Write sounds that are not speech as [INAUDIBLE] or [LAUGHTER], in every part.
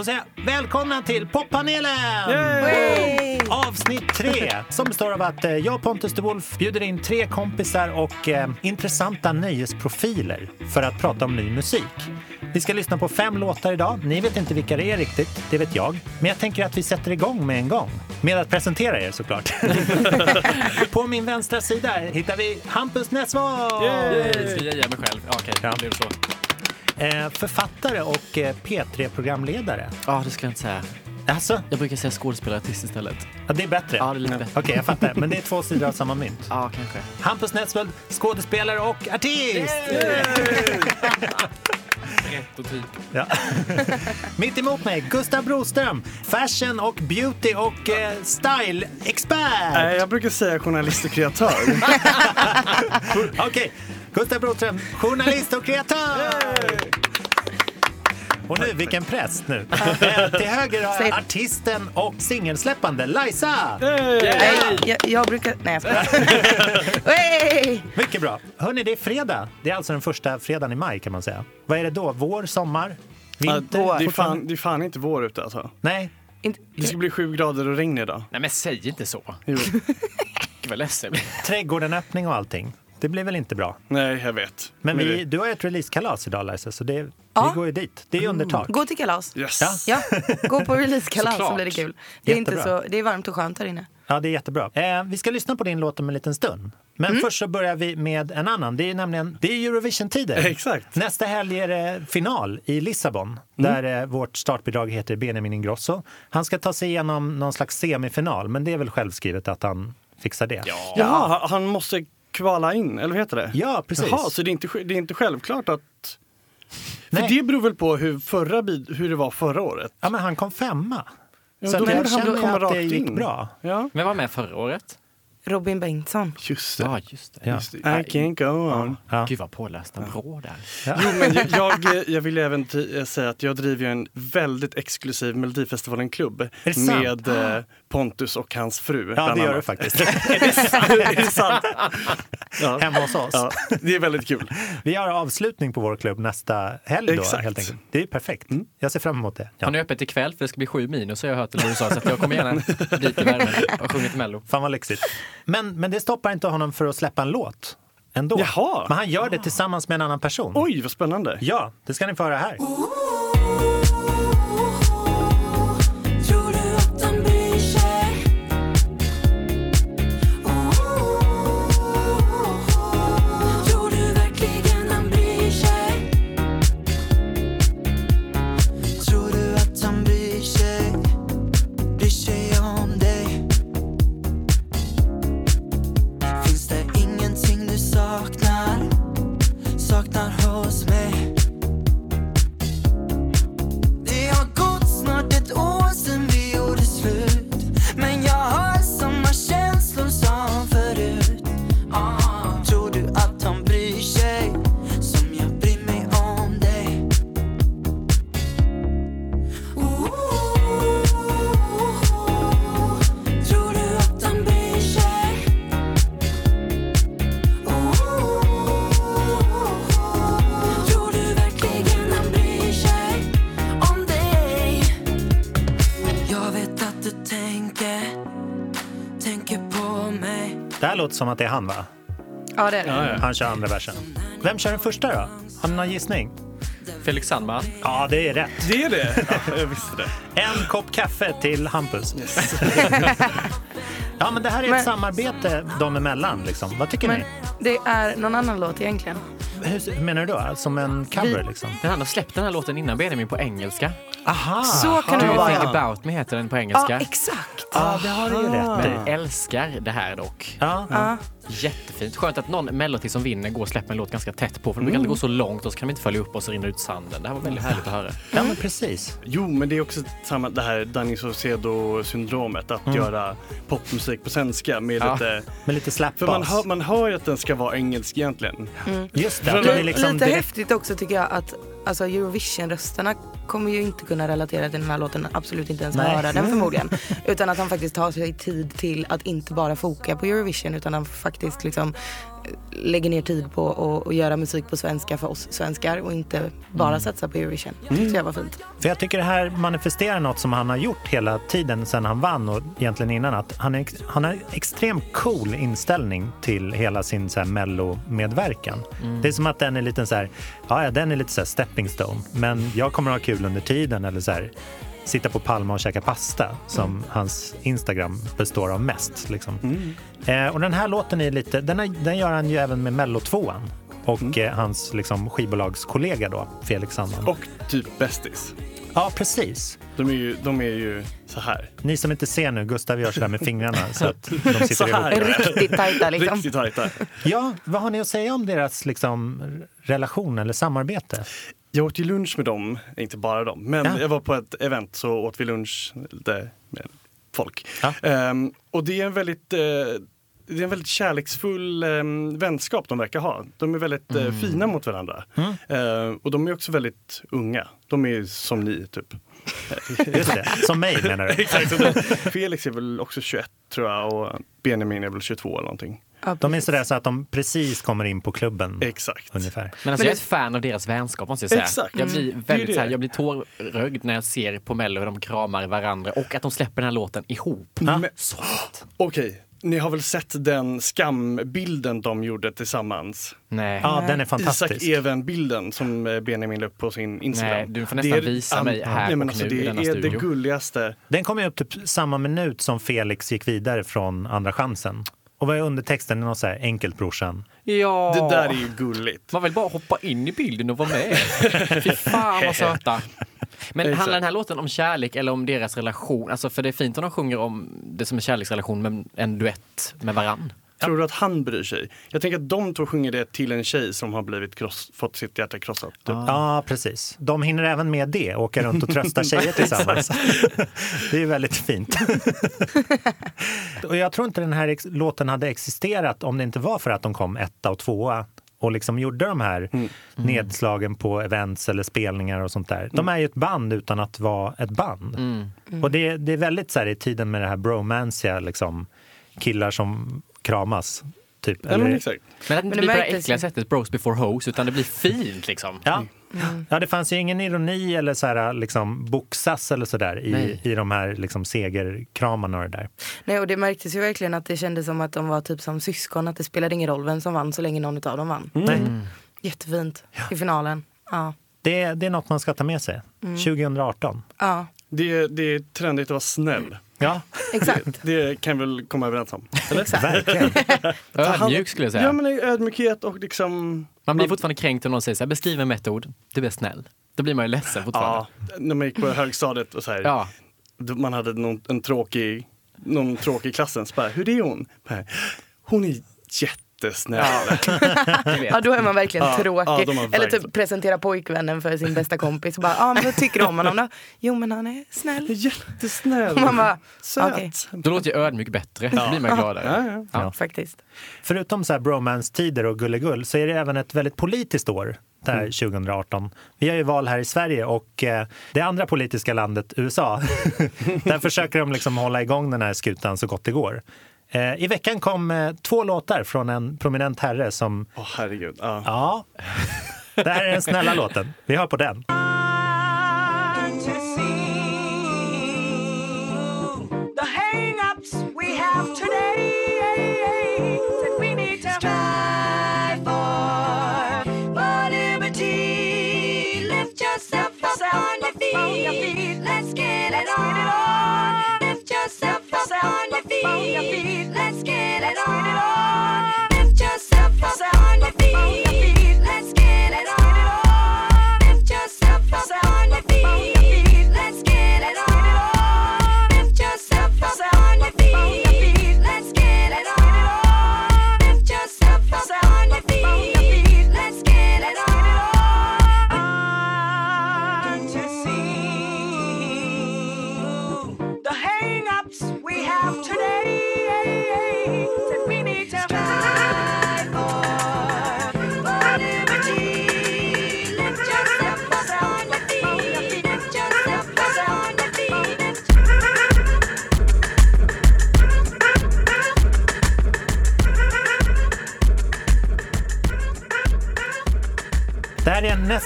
Då säger jag välkomna till poppanelen! Avsnitt tre som består av att eh, jag, Pontus de Wolf, bjuder in tre kompisar och eh, intressanta nöjesprofiler för att prata om ny musik. Vi ska lyssna på fem låtar idag. Ni vet inte vilka det är riktigt, det vet jag. Men jag tänker att vi sätter igång med en gång. Med att presentera er såklart. [LAUGHS] på min vänstra sida hittar vi Hampus Nessvold! Ska jag ge mig själv? Ja, Okej, Ja. då blir det så. Eh, författare och eh, P3-programledare. Ja, det ska jag inte säga. Alltså, Jag brukar säga skådespelarartist istället. ja, det är bättre. Ja, det är lite bättre. Okej, jag fattar. Men det är två sidor av samma mynt. Ja, kanske. Hampus Nessvold, skådespelare och artist! Rätt och typ. Ja. Mitt emot mig, Gustav Broström, fashion och beauty och eh, style-expert. Nej, jag brukar säga journalist och kreatör. [LAUGHS] Okej, Gustav Broström, journalist och kreatör! Och nu, vilken press nu. [LAUGHS] Till höger har jag artisten och singelsläppande Liza. Nej, jag, jag brukar... Nej, jag skojar. [LAUGHS] Hey! Mycket bra. Hörni, det är fredag. Det är alltså den första fredagen i maj kan man säga. Vad är det då? Vår, sommar, vinter? Det är, fan, det är fan inte vår ute alltså. Nej, Det ska bli sju grader och regn idag. Nej, men säg inte så. Jo. [LAUGHS] Gud vad ledsen trädgården öppning och allting. Det blir väl inte bra. Nej, jag vet. Men vi, du har ett releasekalas idag Liza, så det, Ja. vi går ju dit. Det är under tak. Gå till kalas. Yes. Ja, gå på [LAUGHS] releasekalas så blir det kul. Det är, inte så, det är varmt och skönt här inne. Ja, det är jättebra. Eh, vi ska lyssna på din låt om en liten stund. Men Mm. först så börjar vi med en annan. Det är nämligen det är Eurovision-tider. [LAUGHS] Exakt. Nästa helg är det final i Lissabon där eh, vårt startbidrag heter Benjamin Ingrosso. Han ska ta sig igenom någon slags semifinal, men det är väl självskrivet att han fixar det. Ja, Ja, han måste kvala in, eller vad heter det? ja precis. Jaha, så det är, inte, det är inte självklart att... Nej. För det beror väl på hur, förra, bid- hur det var förra året? Ja, men han kom femma. Ja, så då att jag borde han känner komma att det rakt gick in. bra. Ja, Men var med förra året? Robin Bengtsson. just det. Ja, just det. Ja. Just det. I can't go on. Ja. Gud vad pålästa bra där. Jo, men jag, [LAUGHS] jag, jag vill även säga att jag driver ju en väldigt exklusiv Melodifestivalen-klubb det sant? med eh, Pontus och hans fru. Ja, det gör du faktiskt. [LAUGHS] är det sant? Ja. Hemma hos oss. Ja, det är väldigt kul. Vi har avslutning på vår klubb nästa helg då, Exakt. helt enkelt. Det är perfekt. Jag ser fram emot det. Ja. Har ni öppet ikväll? För det ska bli sju minus har jag hört eller du sa. Så att jag kommer gärna dit i värmen och sjunga till Mello. Fan vad lyxigt. Men, men det stoppar inte honom för att släppa en låt ändå. Jaha. Men han gör det tillsammans med en annan person. Oj, vad spännande. Ja, det ska ni få höra här. Tror Saknar hos låter som att det är han va? Ja, det är det. Han kör andra versen. Vem kör den första då? Har ni någon gissning? Felix Sandman. Ja, det är rätt. Det är det? [LAUGHS] Ja, jag visste det. En kopp kaffe till Hampus. [LAUGHS] ja, men det här är ett Men- samarbete dem emellan. Liksom. Vad tycker Men ni? det är någon annan låt egentligen. Hur, menar du då? Som en cover Vi- liksom? Men han har släppt den här låten innan Benjamin på engelska. Aha! Så kan you vara. about me heter den på Ja, engelska. exakt. Ja, det har du ju rätt jag älskar det här dock. Ja. Jättefint. Skönt att någon melodi som vinner går och släpper en låt ganska tätt på. För de brukar alltid gå så långt och så kan de inte följa upp och så rinner ut sanden. Det här var väldigt härligt att höra. ja, men precis. Jo, men det är också samma det här Danny Saucedo-syndromet. Att göra popmusik på svenska med Ja. lite... Med lite För man slapbass. hör, man hör ju att den ska vara engelsk egentligen. Just det, det är Lite, liksom lite direkt... häftigt också tycker jag att alltså, Eurovision-rösterna kommer ju inte kunna relatera till den här låten, absolut inte ens Nej. höra den förmodligen. Utan att han faktiskt tar sig tid till att inte bara foka på Eurovision utan han faktiskt faktiskt liksom eh, lägger ner tid på att göra musik på svenska för oss svenskar och inte bara Mm. satsa på Eurovision. Det tyckte jag var fint. För jag tycker det här manifesterar något som han har gjort hela tiden sedan han vann och egentligen innan. Att han, är, han har extremt cool inställning till hela sin så här mello-medverkan. Det är som att den är lite så här, ja ja, den är lite så här stepping stone. Men jag kommer att ha kul under tiden eller så här sitta på Palma och käka pasta som hans Instagram består av mest. Liksom. Eh, och den här låten är lite, den, är, den gör han ju även med mello 2 och eh, hans liksom, skivbolagskollega då, Felix Sandman. Och typ Bästis. Ja, precis. De är ju, de är ju så här. Ni som inte ser nu, Gustav gör sådär med fingrarna så att de [LAUGHS] Så sitter här. ihop. [LAUGHS] Riktigt tajta liksom. Riktigt tajta. Ja, vad har ni att säga om deras liksom, relation eller samarbete? Jag åt ju lunch med dem, inte bara dem, men Ja. jag var på ett event så åt vi lunch lite med folk. Ja. Ehm, och det är en väldigt, eh, det är en väldigt kärleksfull um, vänskap de verkar ha. De är väldigt eh, fina mot varandra. Ehm, och de är också väldigt unga. De är som ni typ. [LAUGHS] Som mig menar du? [LAUGHS] Exakt. Felix är väl också 21 tror jag och Benjamin är väl 22 eller någonting. Ja, De är sådär så att de precis kommer in på klubben Exakt. ungefär. Men alltså, Men jag är det- ett fan av deras vänskap måste jag säga. Exakt. Jag blir Mm. Det är väldigt det. så här, jag blir tårögd när jag ser på Mello hur de kramar varandra och att de släpper den här låten ihop. Men- Så fint. Okej, ni har väl sett den skambilden de gjorde tillsammans? Nej. Ja, den är Isak fantastisk. Even-bilden som eh, Benjamin la upp på sin Instagram. Nej, du får nästan visa mig här nej, men och alltså, nu i Det denna är det studio. gulligaste. Den kom ju upp typ samma minut som Felix gick vidare från Andra chansen. Och vad är undertexten? Något så här enkelt brorsan. Ja. Det där är ju gulligt. Man vill bara hoppa in i bilden och vara med. [LAUGHS] Fy fan vad söta. Men handlar den här låten om kärlek eller om deras relation? Alltså för det är fint om de sjunger om det som en kärleksrelation men en duett med varann. Tror du att han bryr sig? Jag tänker att de två sjunger det till en tjej som har blivit kross, fått sitt hjärta krossat. Typ. Ja, precis. De hinner även med det, åka runt och trösta [LAUGHS] tjejer tillsammans. [LAUGHS] det är ju väldigt fint. [LAUGHS] och jag tror inte den här ex- låten hade existerat om det inte var för att de kom etta och tvåa och liksom gjorde de här nedslagen på events eller spelningar och sånt där. De är ju ett band utan att vara ett band. Och det, det är väldigt så här i tiden med det här bromansiga, liksom killar som kramas. Typ. Ja, men Eller- exakt. Men att det inte det blir på det äckliga ju. sättet bros before hoes utan det blir fint liksom. Ja. ja, det fanns ju ingen ironi eller så här, liksom, boxas eller sådär i, Nej. i de här liksom, segerkramarna och det där. Nej, och det märktes ju verkligen att det kändes som att de var typ som syskon. Att det spelade ingen roll vem som vann så länge någon av dem vann. Nej, Jättefint i finalen. Ja. det, det är något man ska ta med sig. 2018. ja, Det, det är trendigt att vara snäll. Ja, exakt. Det kan vi väl komma överens om? Eller? verkligen. [LAUGHS] Ödmjuk skulle jag säga. Ja, men ödmjukhet och liksom... Man blir fortfarande kränkt om någon säger så här, beskriv en metod, du är snäll. Då blir man ju ledsen fortfarande. Ja, när man gick på högstadiet och så här, Ja. man hade någon, en tråkig, någon tråkig i klassen. Så bara, hur är hon? Hon är jättesnäll. [LAUGHS] Ja, då är man verkligen Ja, tråkig. ja, har Eller verkligen- typ presentera pojkvännen för sin bästa kompis. Och bara, ja men vad tycker du om honom då? Jo men han är snäll. [LAUGHS] Jättesnäll. Och man bara, Söt. okej. Då låter ju ödmjuk bättre, då blir man gladare. Ja, ja. Ja. Faktiskt. Förutom så här bromance-tider och gullegull så är det även ett väldigt politiskt år. Det här 2018. Vi har ju val här i Sverige och eh, det andra politiska landet, USA, [LAUGHS] där försöker de liksom hålla igång den här skutan så gott det går. Eh, I veckan kom eh, två låtar från en prominent herre som, Åh herregud. Ja. ja, det här är den snälla låten. Vi hör på den. the hang-ups we have today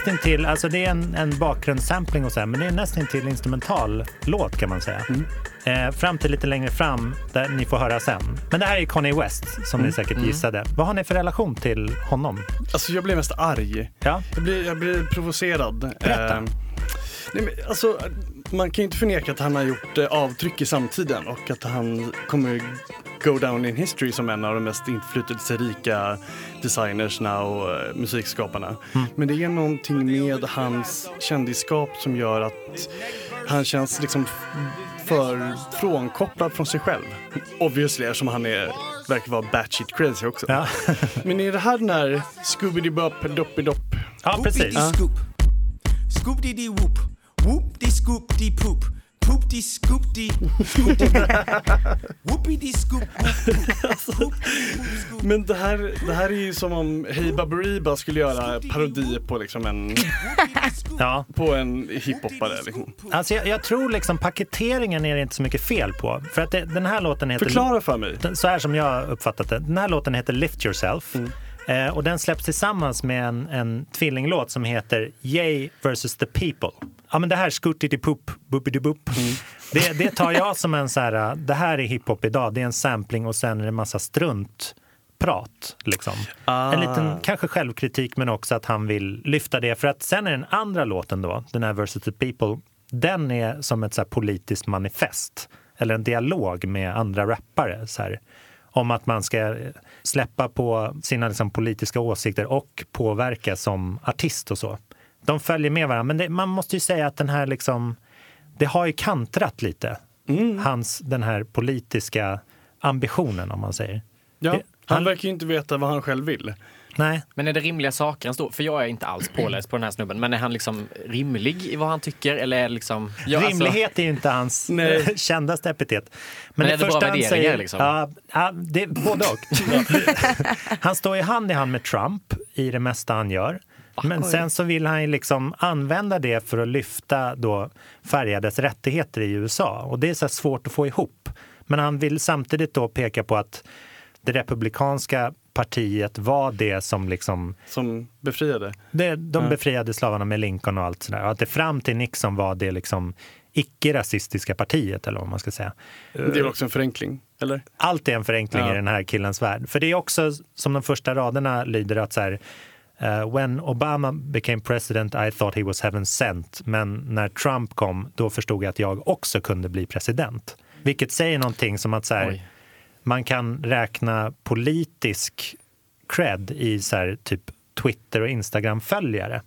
nästintill, alltså det är en, en bakgrundssampling och så här, men det är nästintill instrumental låt kan man säga. Eh, fram till lite längre fram, där ni får höra sen. Men det här är Kanye West, som ni säkert gissade. Vad har ni för relation till honom? Alltså jag blev mest arg. Ja, Jag blir, jag blir provocerad. Berätta. Eh, nej, men, alltså, man kan ju inte förneka att han har gjort eh, avtryck i samtiden och att han kommer go down in history som en av de mest inflytelserika designersna och eh, musikskaparna. Men det är någonting med hans kändisskap som gör att han känns liksom för frånkopplad från sig själv. Obviously eftersom han är, verkar vara batshit crazy också. ja. [LAUGHS] Men är det här den här Scooby-Doo-Bop, Doppy-Dopp? ja precis. Scoop. Scoop dee dee whoop. Whoop dee scoop dee poop. Poop dee scoop whoop, whoop. Men det här, det här är ju som om Hey Baberiba skulle göra parodi på liksom en, Ja. på en hiphopare. Liksom. Alltså jag, jag tror liksom paketeringen är det inte så mycket fel på. För att det, den här låten heter... Förklara för mig. Så här som jag uppfattat det. Den här låten heter Lift Yourself. Eh, och den släpps tillsammans med en, en tvillinglåt som heter Yay vs the People. Ja men det här Scooty-Poop, boop det, det tar jag som en så här, äh, det här är hiphop idag, det är en sampling och sen är det en massa struntprat. Liksom. En liten kanske självkritik men också att han vill lyfta det. För att sen är den andra låten då, den här Versus the People, den är som ett så politiskt manifest. Eller en dialog med andra rappare. Så här, om att man ska släppa på sina liksom, politiska åsikter och påverka som artist och så. De följer med varandra. Men det, man måste ju säga att den här liksom, det har ju kantrat lite. Hans, den här politiska ambitionen om man säger. Ja, Det- han han- verkar ju inte veta vad han själv vill. Nej, Men är det rimliga saker han står För jag är inte alls [CLEARS THROAT] påläst på den här snubben. Men är han liksom rimlig i vad han tycker? Eller är det liksom... Ja, alltså- Rimlighet är ju inte hans [LAUGHS] Nej. kändaste epitet. Men det är det bra första han värderingar, säger, liksom? Ja, ja, det, både och. [LAUGHS] [LAUGHS] han står ju hand i hand med Trump i det mesta han gör. Men sen så vill han ju liksom använda det för att lyfta då färgades rättigheter i USA. Och det är så svårt att få ihop. Men han vill samtidigt då peka på att det republikanska partiet var det som liksom Som befriade. det, de befriade slavarna med Lincoln och allt sådär. Och att det fram till Nixon var det liksom icke-rasistiska partiet eller vad man ska säga. Det är också en förenkling, eller? Allt är en förenkling Ja. i den här killens värld. För det är också som de första raderna lyder att så här eh, When Obama became president I thought he was heaven sent. Men när Trump kom, då förstod jag att jag också kunde bli president. Vilket säger någonting som att så här, Oj. Man kan räkna politisk cred i så här, typ Twitter och Instagram-följare.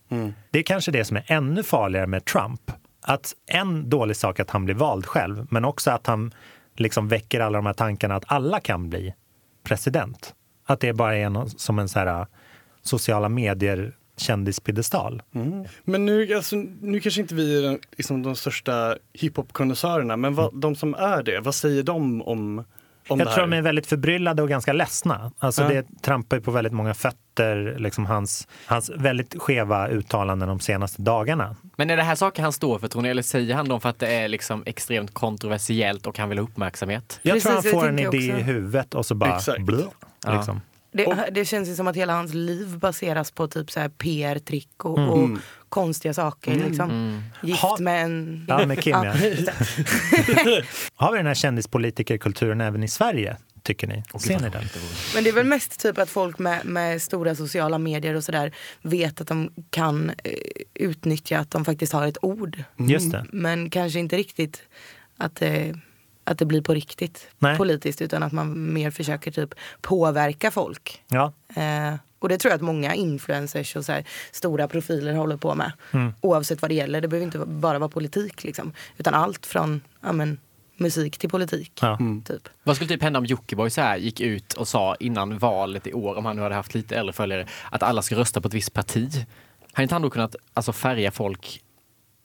Det är kanske det som är ännu farligare med Trump. Att en dålig sak är att han blir vald själv, men också att han liksom väcker alla de här tankarna att alla kan bli president. Att det bara är någon, som en så här, äh, sociala medier kändispiedestal. Men nu, alltså, nu kanske inte vi är liksom, de största hiphop-konnässörerna, men vad, de som är det, vad säger de om Jag tror de är väldigt förbryllade och ganska ledsna. Alltså Ja. Det trampar ju på väldigt många fötter, liksom hans, hans väldigt skeva uttalanden de senaste dagarna. Men är det här saker han står för tror ni? Eller säger han dem för att det är liksom extremt kontroversiellt och han vill ha uppmärksamhet? Jag Precis, tror han får en idé jag i också. huvudet och så bara Exakt. blö, Ja. Det, det känns ju som att hela hans liv baseras på typ så här PR-trick och, Mm. och konstiga saker. Liksom. Gift Ha- med en... Ja, med Kim, ja. [LAUGHS] Har vi den här kändispolitikerkulturen även i Sverige, tycker ni? Ser ni den? Men det är väl mest typ att folk med, med stora sociala medier och sådär vet att de kan eh, utnyttja att de faktiskt har ett ord. Just det. Men kanske inte riktigt att det, att det blir på riktigt Nej. politiskt utan att man mer försöker typ påverka folk. Ja, Eh, och det tror jag att många influencers och så här, stora profiler håller på med. Mm. Oavsett vad det gäller. Det behöver inte bara vara politik. Liksom, utan allt från ja, men, musik till politik. ja. Typ. Vad skulle typ hända om Jockiboi så här gick ut och sa innan valet i år, om han nu hade haft lite äldre följare, att alla ska rösta på ett visst parti? Hade inte han då kunnat alltså, färga folk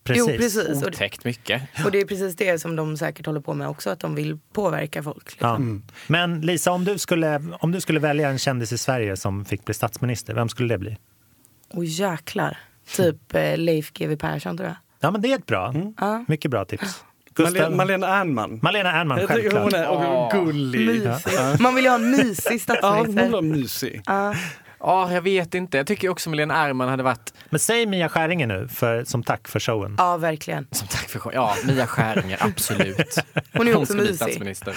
precis. Jo, precis. Och, otäckt mycket? och det är precis det som de säkert håller på med också. Att de vill påverka folk. Liksom. Ja. Men Lisa, om du, skulle, om du skulle välja en kändis i Sverige som fick bli statsminister, vem skulle det bli? Och jäklar. Typ eh, Leif GW Persson tror jag. Ja, men det är ett bra. Ja. Mycket bra tips. [GASPS] Malena, Gustav, Malena Ernman. Malena Ernman, självklart. hon är och gullig. Mysigt. Man vill ju ha en mysig Ja, hon statsminister. var mysig. Ja. Ja, jag vet inte. Jag tycker också Milena Erman hade varit, Men säg Mia Skäringer nu för, som tack för showen. Ja, verkligen. som tack för show- Ja, Mia Skäringer, absolut. Hon är också mysig. statsminister.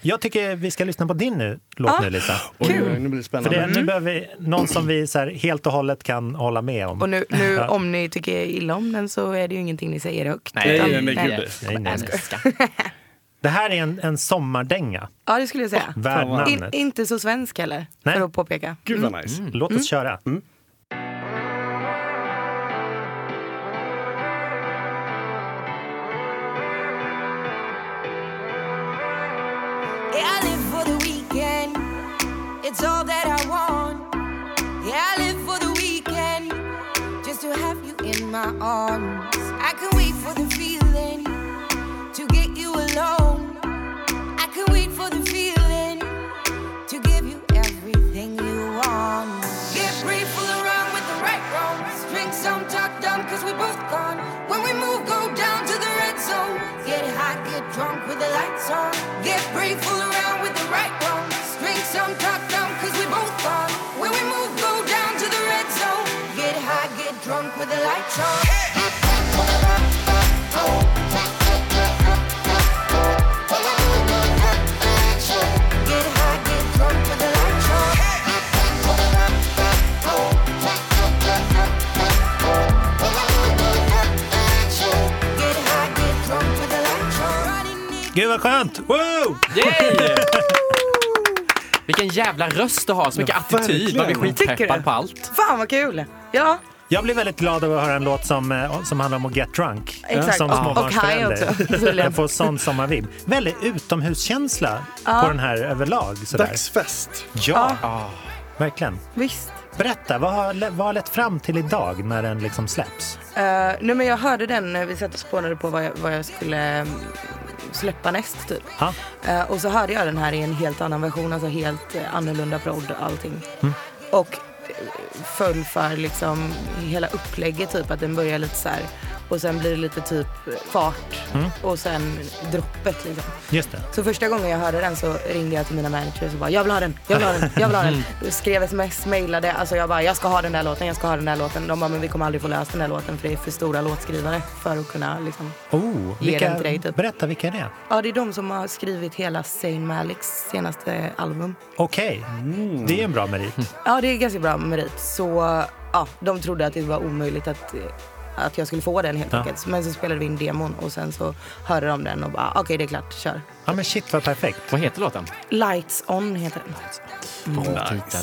Jag tycker vi ska lyssna på din nu, låt nu Lisa. Oj, nu blir det För spännande. det, nu behöver vi någon som vi så här, helt och hållet kan hålla med om. Och nu, nu om ni tycker illa om den så är det ju ingenting ni säger högt. Nej, utan- nej, nej, gud. Nej, nej. Älskar. [LAUGHS] Det här är en, en sommardänga, Ja, det skulle jag säga. värd vad- In, namnet. inte så svensk heller, Nej. för att påpeka. Gud vad nice. Låt oss köra. Yeah, I live for the weekend. It's all that I want. Yeah, I live for the weekend. Just to have you in my arms. I can wait for the feeling to get you alone. I can wait for the feeling to give you everything you want. Get free, around with the right wrongs. Drink some, talk dumb, cause we both gone. When we move, go down to the red zone. Get high, get drunk with the lights on. Gud vad skönt! Wow! Yay! [LAUGHS] Vilken jävla röst du har, så mycket attityd. Man blir skitpeppad på allt. Fan vad kul! Ja, Jag blir väldigt glad av att höra en låt som, eh, som handlar om att get drunk. Exakt. Som Och- och high också. Jag får sån sommarvibb. Väldigt utomhuskänsla på den här överlag. Sådär. Dagsfest. Ja, verkligen. visst. Berätta, vad har, vad har lett fram till idag när den liksom släpps? Uh, nej men jag hörde den när vi satt och spånade på vad jag, vad jag skulle mm, släppa näst typ. Ja. Eh, och så hörde jag den här i en helt annan version, alltså helt uh, annorlunda prodd allting. Och eh, föll för liksom hela upplägget typ att den börjar lite så här och sen blir det lite typ fart och sen droppet liksom. Just det. Så första gången jag hörde den så ringde jag till mina managers och bara jag vill ha den, jag vill ha den, jag vill ha den. Skrev sms, mailade, alltså jag bara jag ska ha den där låten, jag ska ha den där låten. De bara men vi kommer aldrig få lösa den där låten för det är för stora låtskrivare för att kunna liksom. Oh, Ge vilka, den till dig, typ. Berätta, vilka är det? Ja det är de som har skrivit hela Zayn Maliks senaste album. Okej, det är en bra merit. Ja det är ganska bra merit. Så ja, de trodde att det var omöjligt att, att jag skulle få den helt Ja. enkelt. Men så spelade vi in demon och sen så hörde de den och bara okej det är klart, kör. Ja men shit vad perfekt. Vad heter låten? Lights on heter den. Bra titel.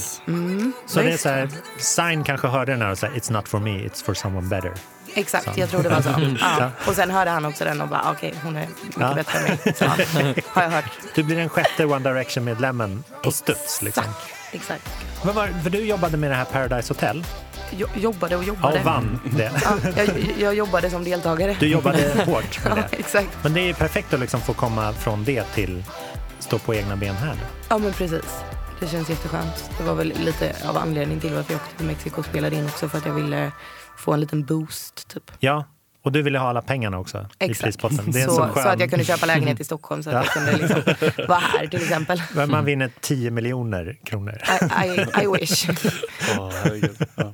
Så det är Visst. så här, Sign kanske hörde den här och sa it's not for me, it's for someone better. Exakt, jag tror det var så. [LAUGHS] Ja. Och sen hörde han också den och bara okej hon är mycket Ja. bättre än mig. Så, [LAUGHS] har jag hört. Du blir den sjätte One Direction-medlemmen på studs. Liksom. Exakt. Men var, för du jobbade med det här Paradise Hotel Jo, jobbade och ja, jobbade. och vann det. Ja, jag, jag jobbade som deltagare. Du jobbade [LAUGHS] hårt med Ja, det. exakt. Men det är perfekt att liksom få komma från det till stå på egna ben här. Ja men precis. Det känns jätteskönt. Det var väl lite av anledning till varför jag åkte till Mexiko och spelade in också för att jag ville få en liten boost typ. Ja, och du ville ha alla pengarna också i Exakt. prispotten. Det är Så, skön... så att jag kunde köpa lägenhet i Stockholm så att jag kunde liksom vara här till exempel. [LAUGHS] Men man vinner 10 miljoner kronor. I, I, I wish. [LAUGHS] Herregud. Ja.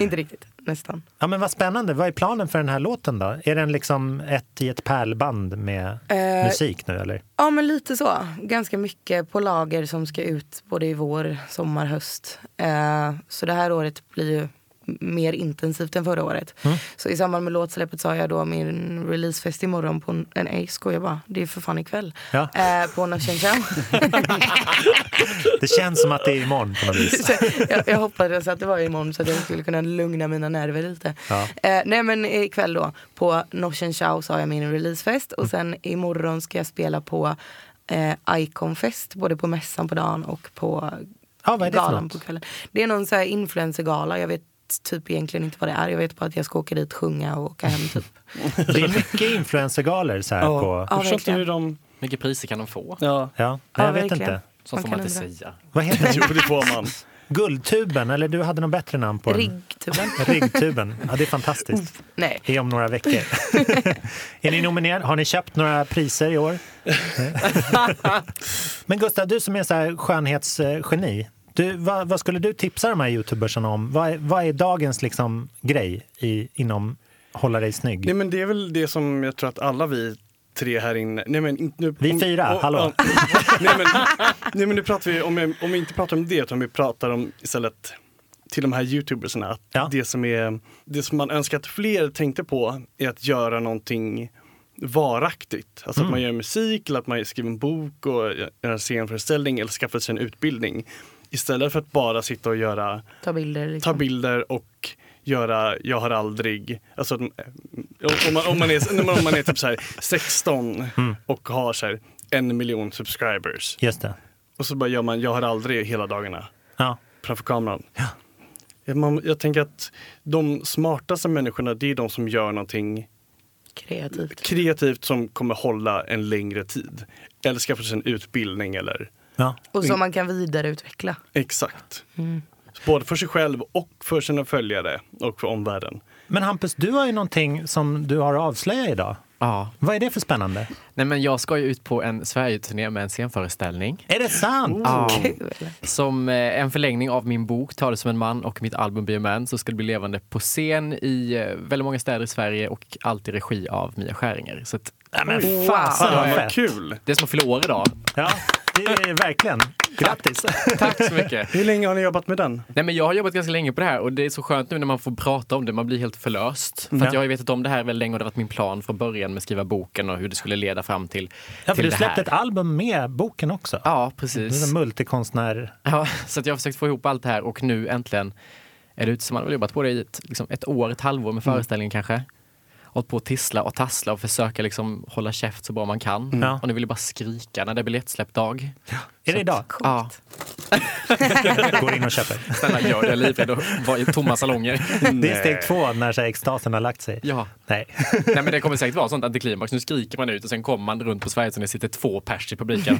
Inte riktigt, nästan. Ja, men vad spännande. Vad är planen för den här låten då? Är den liksom ett i ett pärlband med Eh, musik nu eller? Ja men lite så. Ganska mycket på lager som ska ut både i vår, sommar, höst. Eh, så det här året blir ju mer intensivt än förra året. Så i samband med låtsläppet så har jag då min releasefest imorgon på en, nej skojar bara, det är för fan ikväll. Ja. Eh, på Show. [LAUGHS] Det känns som att det är imorgon på något vis. [LAUGHS] jag, jag hoppades att det var imorgon så att jag skulle kunna lugna mina nerver lite. Ja. Eh, nej men ikväll då på Notion Show så har jag min releasefest och sen imorgon ska jag spela på eh, Iconfest både på mässan på dagen och på för galan på kvällen. Det är någon så här influencergala. Jag vet typ egentligen inte vad det är. Jag vet bara att jag ska åka dit, sjunga och åka hem typ. [LAUGHS] Det är mycket influencergalor så här Ja. på... Ja, hur de... Mycket priser kan de få? Ja, Ja, nej, Ja, jag vet verkligen. inte. Så Man får man inte undra. säga. Vad heter [LAUGHS] jo det? det får man. Guldtuben, eller du hade något bättre namn på den? Riggtuben. [LAUGHS] Riggtuben. Ja, det är fantastiskt. Nej. Det är om några veckor. är ni nominerade? Har ni köpt några priser i år? Men Gustav, du som är så här skönhetsgeni. Du, vad, vad skulle du tipsa de här youtubersarna om? Vad är, vad är dagens liksom, grej i, inom hålla dig snygg? Nej men det är väl det som jag tror att alla vi tre här inne... Nej, men, nu, Vi om- fyra, och- hallå. ja. [LAUGHS] nej, men, nej men nu pratar vi, om, jag, om vi inte pratar om det utan vi pratar om istället till de här youtubersarna. Att Ja. det, som är, det som man önskar att fler tänkte på är att göra någonting varaktigt. Alltså Mm. att man gör musik eller att man skriver en bok och gör en scenföreställning eller skaffar sig en utbildning. Istället för att bara sitta och göra Ta bilder. Liksom. ta bilder och göra Jag har aldrig, alltså eh, om, man, om, man är, om man är typ så här 16 Mm. och har så här en miljon subscribers Just det. och så bara gör man Jag har aldrig hela dagarna Ja. framför kameran. Ja, Man, jag tänker att de smartaste människorna det är de som gör någonting Kreativt. kreativt som kommer hålla en längre tid. Eller skaffa sig en utbildning eller Ja. Och som man kan vidareutveckla. exakt. Mm. Både för sig själv och för sina följare och för omvärlden. Men Hampus, du har ju någonting som du har att avslöja idag. Ja. Vad är det för spännande? Nej, men jag ska ju ut på en Sverigeturné med en scenföreställning. Är det sant? Ja. [LAUGHS] Kul. Som eh, en förlängning av min bok Ta det som en man och mitt album Be a man så ska det bli levande på scen i eh, väldigt många städer i Sverige och allt i regi av Mia Skäringer. Så att, Nej, men Wow. fasen Fan vad kul! det är som att fylla år idag. Ja, det är verkligen. Grattis! Tack så mycket. Hur länge har ni jobbat med den? Nej, men jag har jobbat ganska länge på det här och det är så skönt nu när man får prata om det. Man blir helt förlöst. För att Ja. jag har ju vetat om det här väldigt länge och det har varit min plan från början med att skriva boken och hur det skulle leda fram till, Ja, för till du släppte ett album med boken också. Ja, Du är precis. en multikonstnär. Ja, så att jag har försökt få ihop allt det här och nu äntligen är det ute. Så man har väl jobbat på det i ett, liksom ett år, ett halvår med föreställningen kanske. Hållit på att tissla och tassla och försöka liksom hålla käft så bra man kan. Ja. Och nu vill jag bara skrika när det är biljettsläppdag. Är det idag? Ja, [LAUGHS] Går in och köper. snälla gör det. Livrädd att vara i tomma salonger. Det är steg två när så här, extasen har lagt sig. Ja. Nej. Nej men det kommer säkert vara sånt antiklimax. Nu skriker man ut och sen kommer man runt på Sverige så det sitter två pers i publiken.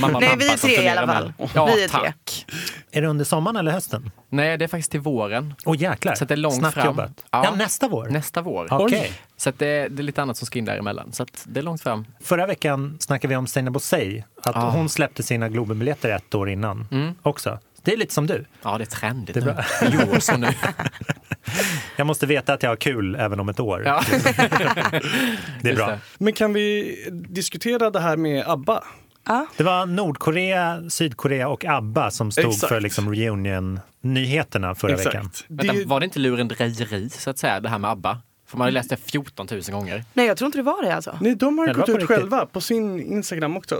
Mamma, Nej, pappa vi är tre i alla fall. Ja, Vi är tre. tack. Är det under sommaren eller hösten? Nej, det är faktiskt till våren. Åh jäklar. Så det är långt Snabbt fram. jobbat. Ja. Ja. nästa vår. Nästa vår. Okej. Så att det, det är lite annat som ska in däremellan. Så att det är långt fram. Förra veckan snackade vi om Stina Bosei. Att Ah. hon släppte sina Globenbiljetter ett år innan också. Det är lite som du. Ja, det är trendigt Det är nu. Jo, så nu. [LAUGHS] Jag måste veta att jag har kul även om ett år. Ja. Det [LAUGHS] är bra. det. Men kan vi diskutera det här med ABBA? Ja. Det var Nordkorea, Sydkorea och ABBA som stod Exakt. för liksom reunion-nyheterna förra veckan. Det, Vänta, var det inte lurendrejeri, så att säga, det här med ABBA? För man har läst det 14 000 gånger. Nej, jag tror inte det var det alltså. nej, de har ju gått på ut riktigt. själva på sin Instagram också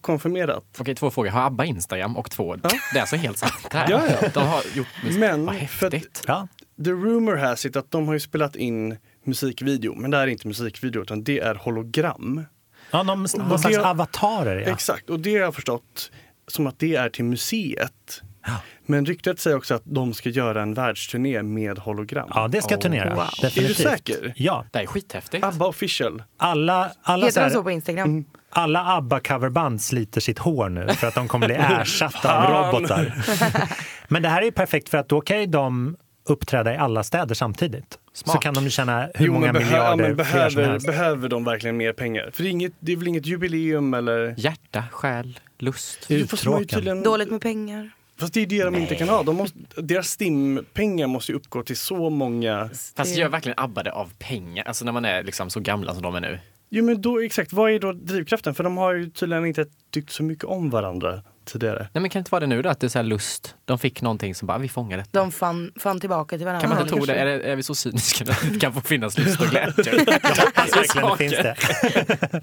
konfirmerat. Okej, två frågor. Har ABBA Instagram? Och två, det är alltså helt sant. [LAUGHS] Det här. Ja, ja. De har gjort musik. Men Vad för att- häftigt. Ja. The rumor has it att de har ju spelat in musikvideo, men det är inte musikvideo utan det är hologram. Ja, någon, någon Och slags det- avatarer. Ja. Exakt, och det har jag förstått som att det är till museet. Men ryktet säger också att de ska göra en världsturné med hologram. ja, det ska jag turnera. wow. Definitivt. Är du säker? Ja. Det är skithäftigt. ABBA official. Alla, alla, så Heter de så på Instagram? Alla ABBA-coverband sliter sitt hår nu för att de kommer bli [LAUGHS] ersatta av robotar. [LAUGHS] Men det här är ju perfekt för att då kan ju de uppträda i alla städer samtidigt. Så Smart. kan de tjäna hur Jo, många men, behö- ja, miljarder som behöver, helst. behöver de verkligen mer pengar? För det är, inget, det är väl inget jubileum eller? Hjärta, själ, lust. Uttråkad. tydligen- Dåligt med pengar. Fast det är det de inte kan ha. De måste, deras STIM-pengar måste ju uppgå till så många. Fast gör verkligen ABBA det av pengar? Alltså när man är liksom så gamla som de är nu. Jo men då exakt, vad är då drivkraften? För de har ju tydligen inte tyckt så mycket om varandra tidigare. Nej men kan det inte vara det nu då, att det är så här lust? De fick någonting som bara, vi fångar detta. De fann, fann tillbaka till varandra. Kan man inte tro det? Är, det? är vi så cyniska att det kan få finnas lust och glädje? [LAUGHS] hoppas verkligen det finns det.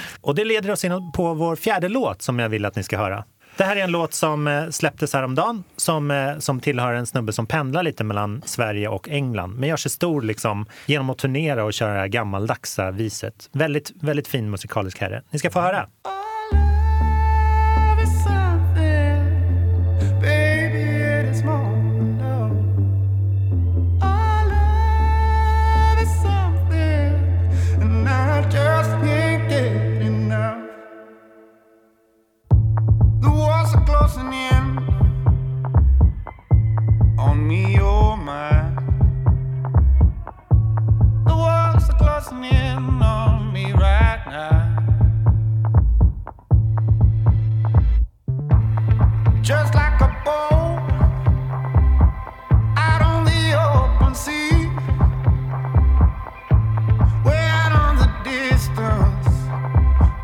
[LAUGHS] och det leder oss in på vår fjärde låt som jag vill att ni ska höra. Det här är en låt som eh, släpptes häromdagen som, eh, som tillhör en snubbe som pendlar lite mellan Sverige och England men gör sig stor liksom, genom att turnera och köra det här gammaldagsa eh, viset. Väldigt, väldigt fin musikalisk herre. Ni ska få höra.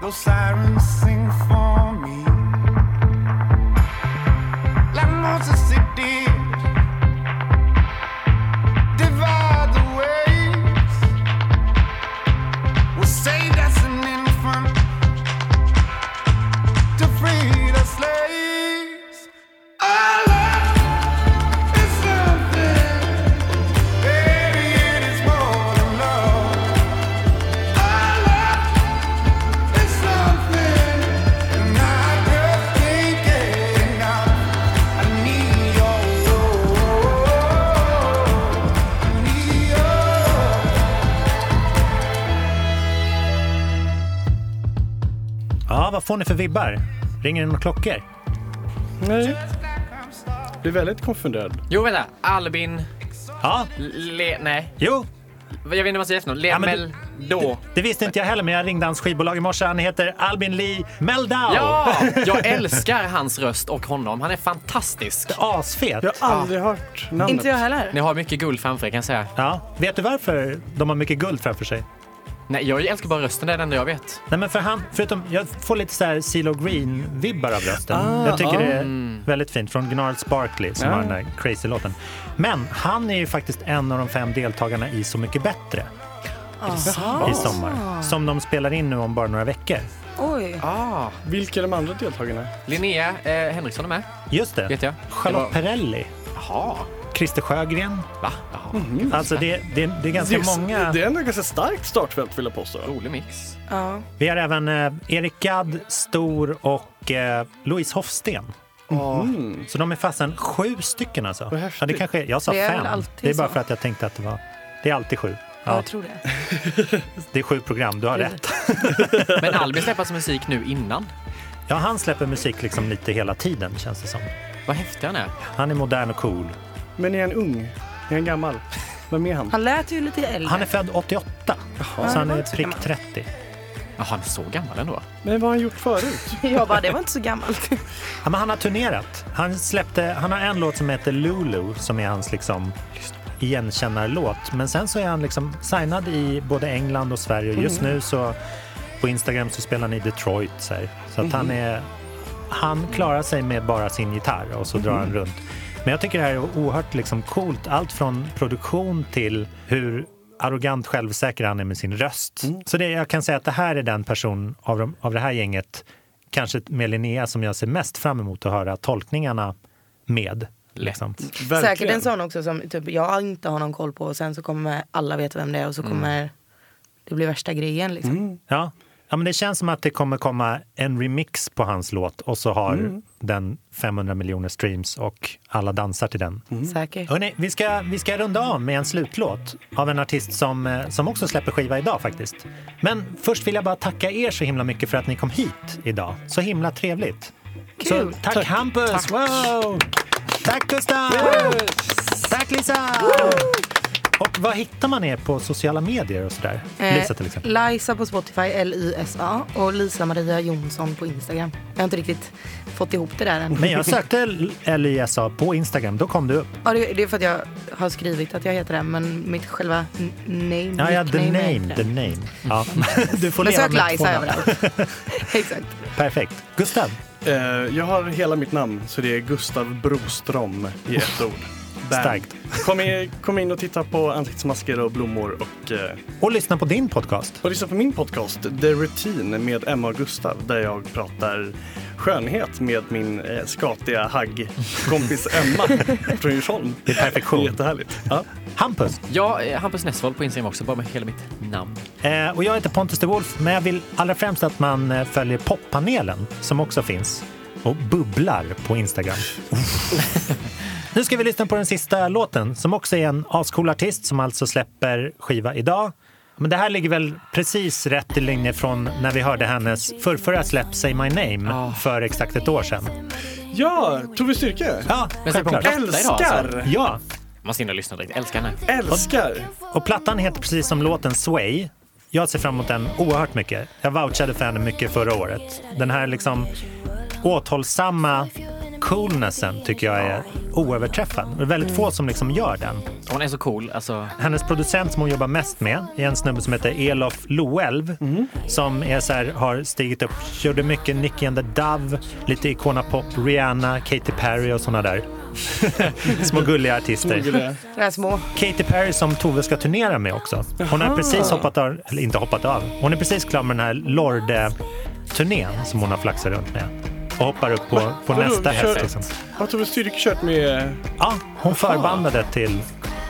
Go sirens sing for vibbar? Ringer det några klockor? Nej. Blir väldigt konfunderad. Jo, vänta. Albin... Ja, Le... Nej. jo. Jag vet inte vad man säger för något. Ja, Lemel... Då. Det visste inte jag heller, men jag ringde hans skivbolag i morse. Han heter Albin Lee Meldau. Ja! Jag älskar hans röst och honom. Han är fantastisk. Asfet. Jag har aldrig hört namnet. Inte jag heller. Ni har mycket guld framför er kan jag säga. Ja. Vet du varför de har mycket guld framför sig? Nej, jag älskar bara rösten, det är det enda jag vet. Nej, men för han, förutom, jag får lite så här CeeLo Green-vibbar av rösten. Ah, jag tycker ah. det är väldigt fint. Från Gnarls Barkley som Ja. har den där crazy-låten. Men han är ju faktiskt en av de fem deltagarna i Så mycket bättre i sommar. Som de spelar in nu om bara några veckor. Oj. Ah. Vilka är de andra deltagarna? Linnea eh, Henriksson är med. Just det. Vet jag. Charlotte Det var- Perrelli. Jaha. Christer Sjögren. Va? Jaha. Alltså det, det, det är ganska Just- många. Det är ändå ganska starkt startfält vill jag påstå. Rolig mix. Ja. Vi har även eh, Erik Gadd, Stor och eh, Louise Hofsten. Så de är fasen sju stycken alltså. Ja, det kanske, jag sa Det fem. Det är bara så. för att jag tänkte att det var... Det är alltid sju. Ja, Ja, jag tror det. [LAUGHS] det är sju program, du har rätt. [LAUGHS] Men Albin [LAUGHS] släpper alltså musik nu innan. Ja, han släpper musik liksom lite hela tiden känns det som. Vad häftig han är. Han är modern och cool. Men är han ung? Är han gammal? Vem är han? Han lät ju lite äldre. Han är född 88, så det han är så prick gammalt. 30. Jaha, han är så gammal ändå. Men vad har han gjort förut? [LAUGHS] Jag bara, det var inte så gammalt. [LAUGHS] Ja, men han har turnerat. Han, släppte, han har en låt som heter Lulu som är hans liksom igenkännarlåt. Men sen så är han liksom signad i både England och Sverige. Och just nu så på Instagram så spelar han i Detroit. Så, här. så att han, är, han klarar sig med bara sin gitarr och så drar han runt. Men jag tycker det här är oerhört liksom coolt. Allt från produktion till hur arrogant självsäker han är med sin röst. Så det, jag kan säga att det här är den person av, de, av det här gänget, kanske med Linnea, som jag ser mest fram emot att höra tolkningarna med. Liksom. Säkert en sån också som typ, jag inte har någon koll på och sen så kommer alla veta vem det är och så kommer det bli värsta grejen. Liksom. Ja. Ja, men det känns som att det kommer komma en remix på hans låt och så har den 500 miljoner streams och alla dansar till den. Säkert. Hörrni, vi, ska, vi ska runda av med en slutlåt av en artist som, eh, som också släpper skiva idag faktiskt. Men först vill jag bara tacka er så himla mycket för att ni kom hit idag. Så himla trevligt. Kul. Så, tack, Hampus! Wow! Tack Gustav! Tack Lisa! Och vad hittar man er på sociala medier och sådär? Lisa till exempel. Eh, Lisa på Spotify, L-I-S-A och Lisa Maria Jonsson på Instagram. Jag har inte riktigt fått ihop det där än. Men jag sökte LISA på Instagram, då kom du upp. Ja, det, det är för att jag har skrivit att jag heter det, men mitt själva name, Ja, ja, the name, the name. Ja. [LAUGHS] Du får Men leva sök med Lisa överallt. [LAUGHS] Exakt. Perfekt. Gustav, Eh, jag har hela mitt namn, så det är Gustav Broström i ett ord. Bam. Starkt. Kom, i, kom in och titta på ansiktsmasker och blommor och, eh, och lyssna på din podcast. och lyssna på min podcast The Routine med Emma och Gustav där jag pratar skönhet med min eh, skatiga haggkompis [LAUGHS] Emma från Djursholm. Det är perfektion. Jättehärligt. Ja. Hampus, Ja, eh, Hampus Nessvold på Instagram också, bara med hela mitt namn. eh, och jag heter Pontus de Wolf, men jag vill allra främst att man eh, följer poppanelen som också finns och bubblar på Instagram. [LAUGHS] nu ska vi lyssna på den sista låten som också är en ascool artist som alltså släpper skiva idag. Men det här ligger väl precis rätt i linje från när vi hörde hennes förrförra släpp Say My Name för exakt ett år sedan. ja, Tove Styrke. Ja, Men så självklart. idag, alltså. Älskar! Ja, Måste in och lyssna direkt. Älskar henne. Älskar! Och plattan heter precis som låten Sway. Jag ser fram emot den oerhört mycket. Jag vouchade för henne mycket förra året. Den här liksom återhållsamma, coolnessen tycker jag är oöverträffad. Det är väldigt få som liksom gör den. Hon är så cool. Alltså, Hennes producent som hon jobbar mest med är en snubbe som heter Elof Loelv som är så här, har stigit upp, gjorde mycket Nicky and the Dove, lite Icona Pop, Rihanna, Katy Perry och såna där. [LAUGHS] Små gulliga artister. Här små. Katy Perry som Tove ska turnera med också. Hon har precis hoppat av, eller inte hoppat av, hon är precis klar med den här Lorde-turnén som hon har flaxat runt med. Och hoppar upp på, på Vadå, nästa kör- häst. Liksom. Har Tove Styrke kört med... Ja, hon förbandade till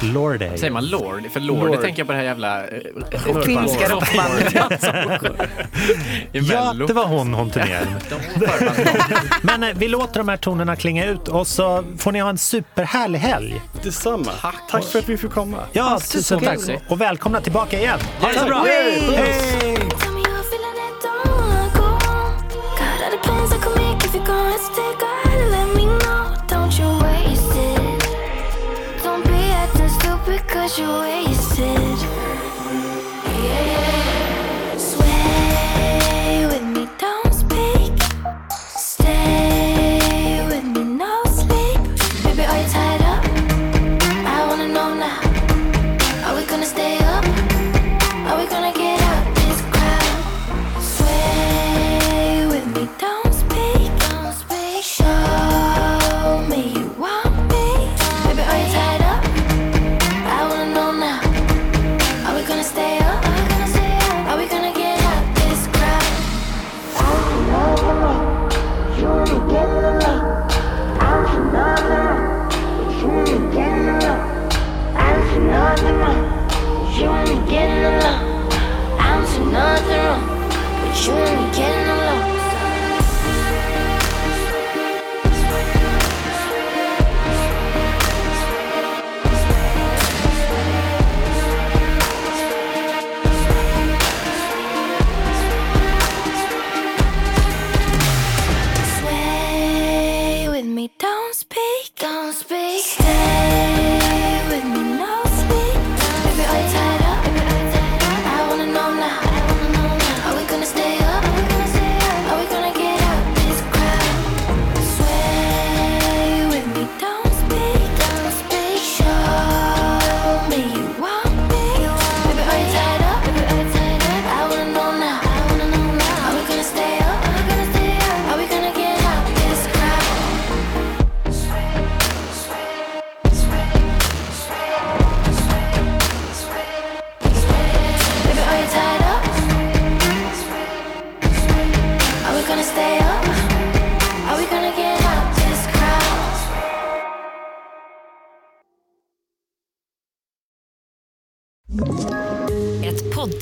Lorde. säger man Lord? För Lord, Lord. tänker jag på det här jävla... eh, Finska rockbandet. [LAUGHS] Ja, det var hon hon turnerade med. Men eh, vi låter de här tonerna klinga ut och så får ni ha en superhärlig helg. Detsamma. Tack för att vi fick komma. Ja, tusen tack. Och välkomna tillbaka igen. Ha det så bra. Hej! situation